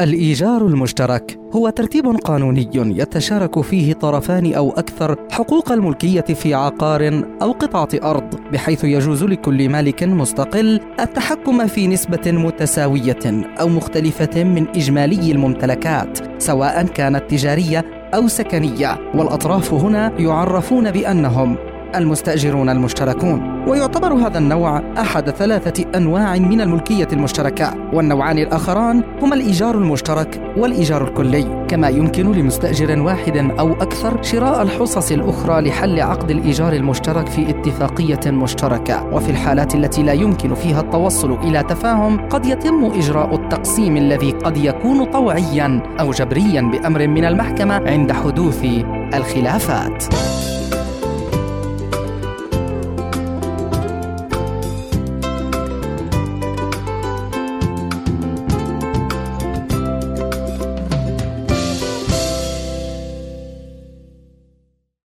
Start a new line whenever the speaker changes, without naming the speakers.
الإيجار المشترك هو ترتيب قانوني يتشارك فيه طرفان أو أكثر حقوق الملكية في عقار أو قطعة أرض بحيث يجوز لكل مالك مستقل التحكم في نسبة متساوية أو مختلفة من إجمالي الممتلكات سواء كانت تجارية أو سكنية. والأطراف هنا يعرفون بأنهم المستأجرون المشتركون. ويعتبر هذا النوع أحد ثلاثة أنواع من الملكية المشتركة. والنوعان الآخران هما الإيجار المشترك والإيجار الكلي. كما يمكن لمستأجر واحد أو أكثر شراء الحصص الأخرى لحل عقد الإيجار المشترك في اتفاقية مشتركة. وفي الحالات التي لا يمكن فيها التوصل إلى تفاهم قد يتم إجراء التقسيم الذي قد يكون طوعيا أو جبريا بأمر من المحكمة عند حدوث الخلافات.